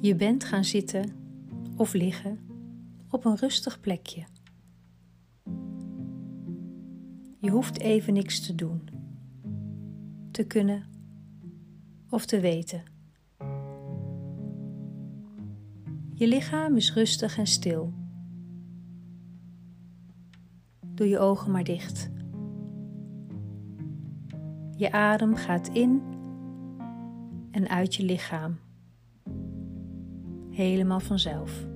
Je bent gaan zitten of liggen op een rustig plekje. Je hoeft even niks te doen, te kunnen of te weten. Je lichaam is rustig en stil. Doe je ogen maar dicht. Je adem gaat in en uit je lichaam. Helemaal vanzelf.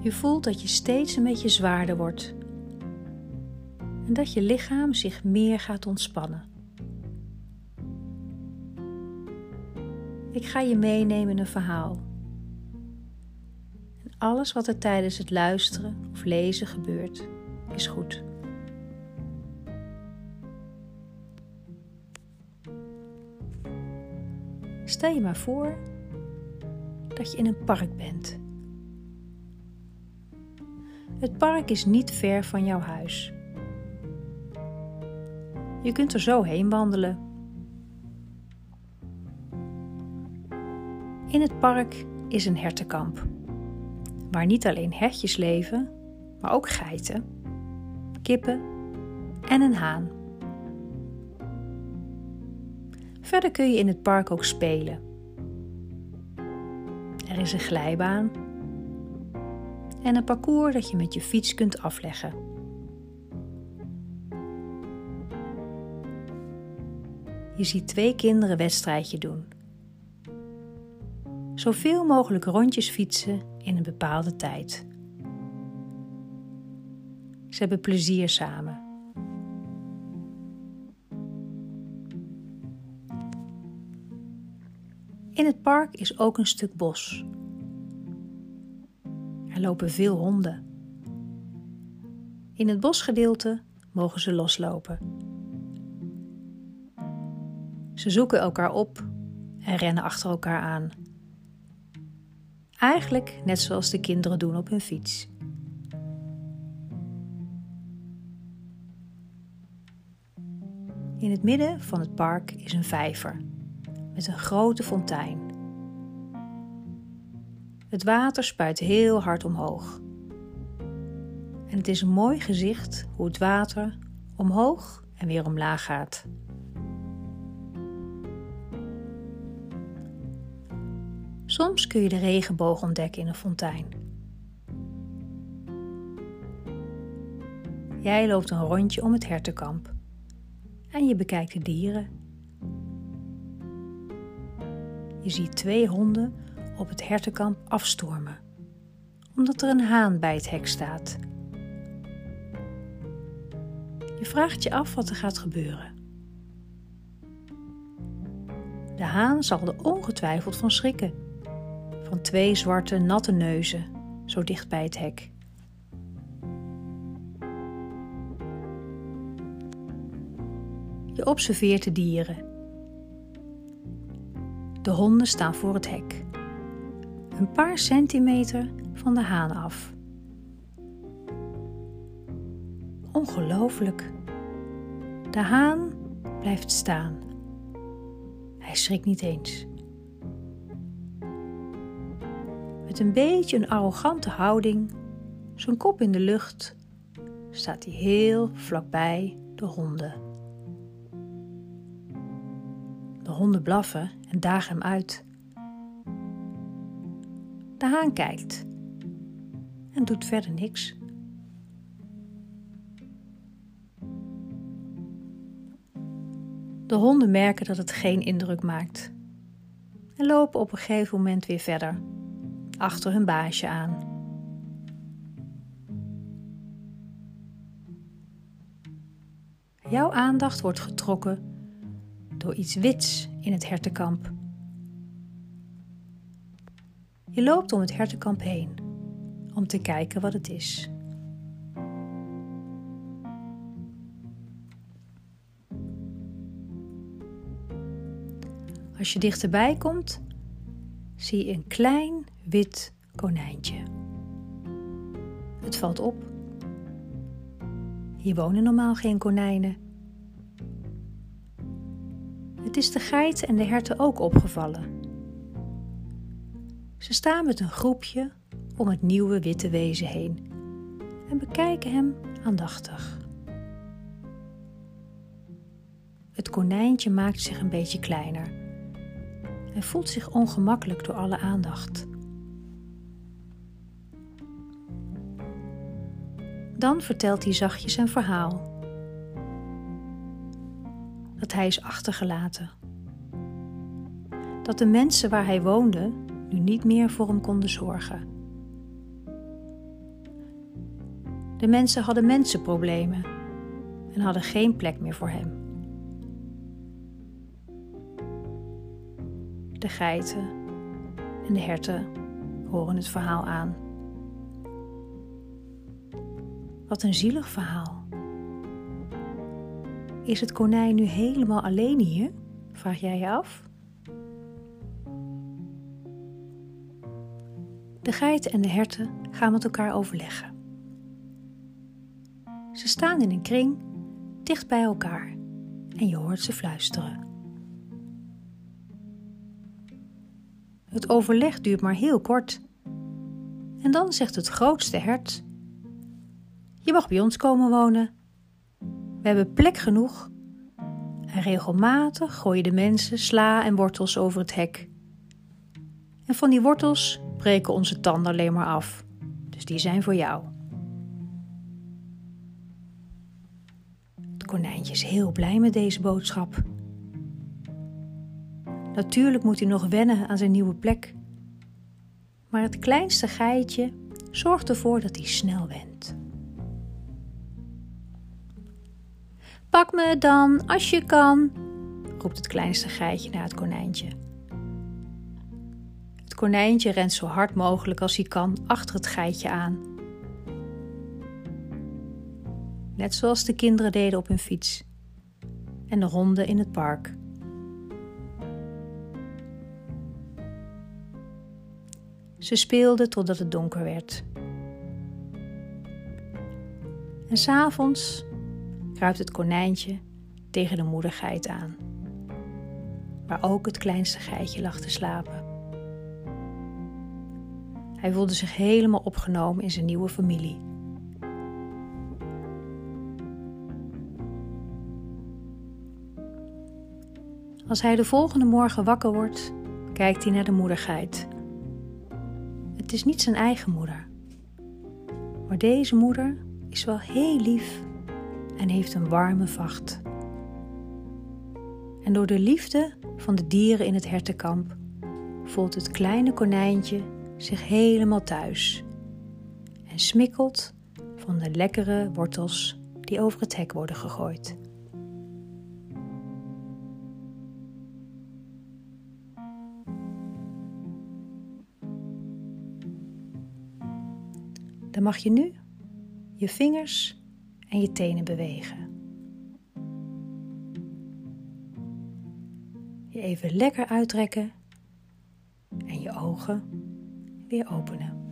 Je voelt dat je steeds een beetje zwaarder wordt en dat je lichaam zich meer gaat ontspannen. Ik ga je meenemen in een verhaal. En alles wat er tijdens het luisteren of lezen gebeurt, is goed. Stel je maar voor dat je in een park bent. Het park is niet ver van jouw huis. Je kunt er zo heen wandelen. In het park is een hertenkamp, waar niet alleen hertjes leven, maar ook geiten, kippen en een haan. Verder kun je in het park ook spelen. Er is een glijbaan en een parcours dat je met je fiets kunt afleggen. Je ziet twee kinderen wedstrijdje doen. Zoveel mogelijk rondjes fietsen in een bepaalde tijd. Ze hebben plezier samen. In het park is ook een stuk bos. Er lopen veel honden. In het bosgedeelte mogen ze loslopen. Ze zoeken elkaar op en rennen achter elkaar aan. Eigenlijk net zoals de kinderen doen op hun fiets. In het midden van het park is een vijver met een grote fontein. Het water spuit heel hard omhoog. En het is een mooi gezicht hoe het water omhoog en weer omlaag gaat. Soms kun je de regenboog ontdekken in een fontein. Jij loopt een rondje om het hertenkamp en je bekijkt de dieren. Je ziet twee honden op het hertenkamp afstormen, omdat er een haan bij het hek staat. Je vraagt je af wat er gaat gebeuren. De haan zal er ongetwijfeld van schrikken, van twee zwarte natte neuzen zo dicht bij het hek. Je observeert de dieren. De honden staan voor het hek, een paar centimeter van de haan af. Ongelooflijk. De haan blijft staan. Hij schrikt niet eens. Met een beetje een arrogante houding, zijn kop in de lucht, staat hij heel vlakbij de honden. De honden blaffen dagen hem uit. De haan kijkt en doet verder niks. De honden merken dat het geen indruk maakt en lopen op een gegeven moment weer verder, achter hun baasje aan. Jouw aandacht wordt getrokken door iets wits in het hertenkamp. Je loopt om het hertenkamp heen om te kijken wat het is. Als je dichterbij komt, zie je een klein wit konijntje. Het valt op. Hier wonen normaal geen konijnen. Het is de geit en de herten ook opgevallen. Ze staan met een groepje om het nieuwe witte wezen heen en bekijken hem aandachtig. Het konijntje maakt zich een beetje kleiner en voelt zich ongemakkelijk door alle aandacht. Dan vertelt hij zachtjes zijn verhaal. Dat hij is achtergelaten. Dat de mensen waar hij woonde nu niet meer voor hem konden zorgen. De mensen hadden mensenproblemen en hadden geen plek meer voor hem. De geiten en de herten horen het verhaal aan. Wat een zielig verhaal. Is het konijn nu helemaal alleen hier? Vraag jij je af? De geiten en de herten gaan met elkaar overleggen. Ze staan in een kring, dicht bij elkaar, en je hoort ze fluisteren. Het overleg duurt maar heel kort. En dan zegt het grootste hert: Je mag bij ons komen wonen. We hebben plek genoeg. En regelmatig gooien de mensen sla en wortels over het hek. En van die wortels breken onze tanden alleen maar af. Dus die zijn voor jou. Het konijntje is heel blij met deze boodschap. Natuurlijk moet hij nog wennen aan zijn nieuwe plek. Maar het kleinste geitje zorgt ervoor dat hij snel went. Pak me dan, als je kan, roept het kleinste geitje naar het konijntje. Het konijntje rent zo hard mogelijk als hij kan achter het geitje aan. Net zoals de kinderen deden op hun fiets en de honden in het park. Ze speelden totdat het donker werd. En s'avonds kruipt het konijntje tegen de moedergeit aan, waar ook het kleinste geitje lag te slapen. Hij voelde zich helemaal opgenomen in zijn nieuwe familie. Als hij de volgende morgen wakker wordt, kijkt hij naar de moedergeit het is niet zijn eigen moeder. Maar deze moeder is wel heel lief en heeft een warme vacht. En door de liefde van de dieren in het hertenkamp voelt het kleine konijntje zich helemaal thuis en smikkelt van de lekkere wortels die over het hek worden gegooid. Dan mag je nu je vingers en je tenen bewegen. Je even lekker uittrekken en je ogen weer openen.